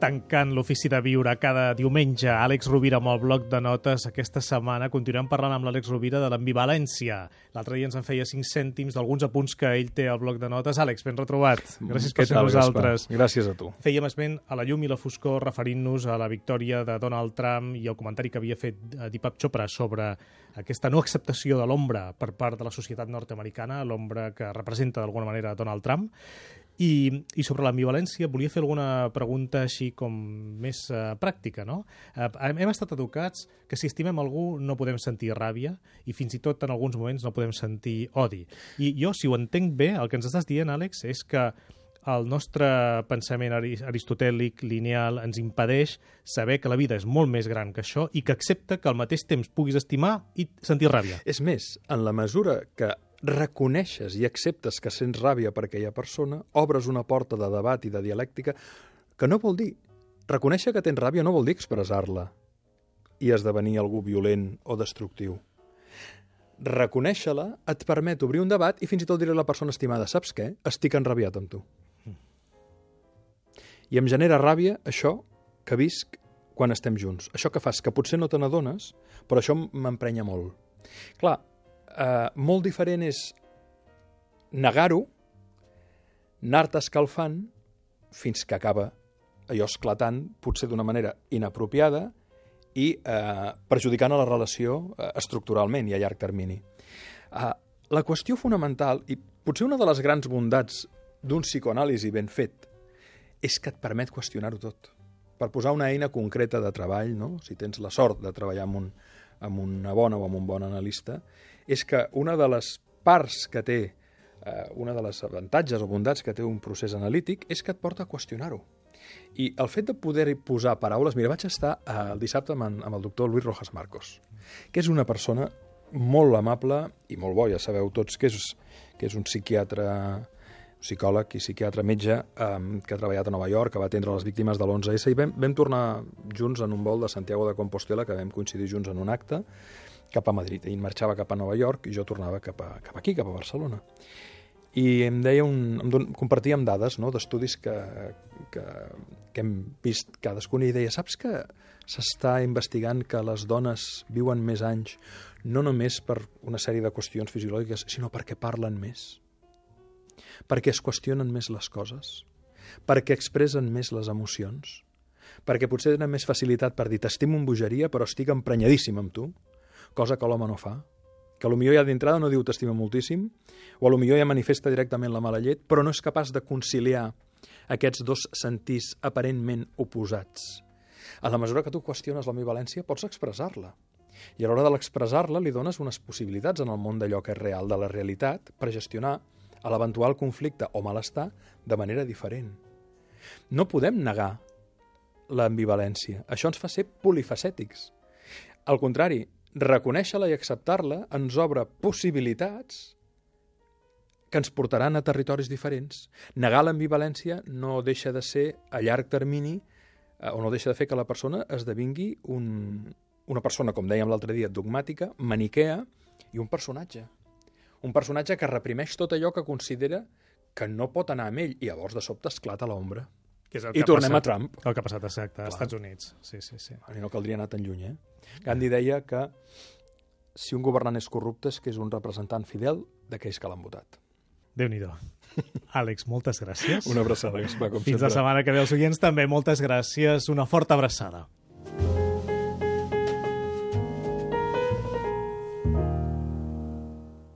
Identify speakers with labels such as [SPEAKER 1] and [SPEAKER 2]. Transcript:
[SPEAKER 1] tancant l'ofici de viure cada diumenge. Àlex Rovira amb el bloc de notes. Aquesta setmana continuem parlant amb l'Àlex Rovira de l'ambivalència. L'altre dia ens en feia cinc cèntims d'alguns apunts que ell té al bloc de notes. Àlex, ben retrobat. Gràcies per ser nosaltres.
[SPEAKER 2] Gaspar? Gràcies a tu.
[SPEAKER 1] Fèiem esment a la llum i la foscor referint-nos a la victòria de Donald Trump i el comentari que havia fet eh, Deepak Chopra sobre aquesta no acceptació de l'ombra per part de la societat nord-americana, l'ombra que representa d'alguna manera Donald Trump. I, I sobre l'ambivalència volia fer alguna pregunta així com més uh, pràctica, no? Uh, hem estat educats que si estimem algú no podem sentir ràbia i fins i tot en alguns moments no podem sentir odi. I jo, si ho entenc bé, el que ens estàs dient, Àlex, és que el nostre pensament aristotèlic, lineal, ens impedeix saber que la vida és molt més gran que això i que accepta que al mateix temps puguis estimar i sentir ràbia.
[SPEAKER 2] És més, en la mesura que reconeixes i acceptes que sents ràbia per aquella persona, obres una porta de debat i de dialèctica que no vol dir... Reconèixer que tens ràbia no vol dir expressar-la i esdevenir algú violent o destructiu. Reconèixer-la et permet obrir un debat i fins i tot dir a la persona estimada, saps què? Estic enrabiat amb tu. I em genera ràbia això que visc quan estem junts. Això que fas, que potser no te n'adones, però això m'emprenya molt. Clar, eh, molt diferent és negar-ho, anar-te escalfant fins que acaba allò esclatant, potser d'una manera inapropiada i eh, perjudicant a la relació eh, estructuralment i a llarg termini. Eh, la qüestió fonamental, i potser una de les grans bondats d'un psicoanàlisi ben fet, és que et permet qüestionar-ho tot. Per posar una eina concreta de treball, no? si tens la sort de treballar amb, un, amb una bona o amb un bon analista, és que una de les parts que té, eh, una de les avantatges o bondats que té un procés analític és que et porta a qüestionar-ho. I el fet de poder posar paraules... Mira, vaig estar eh, el dissabte amb, amb el doctor Luis Rojas Marcos, que és una persona molt amable i molt bo, ja sabeu tots que és, que és un psiquiatre psicòleg i psiquiatre metge eh, que ha treballat a Nova York, que va atendre les víctimes de l'11S i vam, vam tornar junts en un vol de Santiago de Compostela, que vam coincidir junts en un acte, cap a Madrid. Ell marxava cap a Nova York i jo tornava cap, a, cap aquí, cap a Barcelona. I em deia un, em don, compartíem dades no, d'estudis que, que, que hem vist cadascun i deia, saps que s'està investigant que les dones viuen més anys no només per una sèrie de qüestions fisiològiques, sinó perquè parlen més, perquè es qüestionen més les coses, perquè expressen més les emocions, perquè potser tenen més facilitat per dir t'estimo amb bogeria però estic emprenyadíssim amb tu, cosa que l'home no fa, que potser ja d'entrada no diu t'estima moltíssim, o millor ja manifesta directament la mala llet, però no és capaç de conciliar aquests dos sentits aparentment oposats. A la mesura que tu qüestiones l'ambivalència, pots expressar-la. I a l'hora de l'expressar-la li dones unes possibilitats en el món d'allò que és real, de la realitat, per gestionar a l'eventual conflicte o malestar de manera diferent. No podem negar l'ambivalència. Això ens fa ser polifacètics. Al contrari, reconèixer-la i acceptar-la ens obre possibilitats que ens portaran a territoris diferents. Negar l'ambivalència no deixa de ser a llarg termini eh, o no deixa de fer que la persona esdevingui un, una persona, com dèiem l'altre dia, dogmàtica, maniquea i un personatge. Un personatge que reprimeix tot allò que considera que no pot anar amb ell i llavors de sobte esclata l'ombra.
[SPEAKER 1] Que és el
[SPEAKER 2] I
[SPEAKER 1] que
[SPEAKER 2] tornem
[SPEAKER 1] passat,
[SPEAKER 2] a Trump.
[SPEAKER 1] El que ha passat, exacte, als. Estats Units. Sí, sí, sí.
[SPEAKER 2] I no caldria anar tan lluny, eh? Gandhi deia que si un governant és corrupte és que és un representant fidel d'aquells que l'han votat.
[SPEAKER 1] Déu-n'hi-do. Àlex, moltes gràcies.
[SPEAKER 2] Una abraçada, Gaspar, com
[SPEAKER 1] Fins la
[SPEAKER 2] sempre.
[SPEAKER 1] setmana que ve els oients també. Moltes gràcies. Una forta abraçada.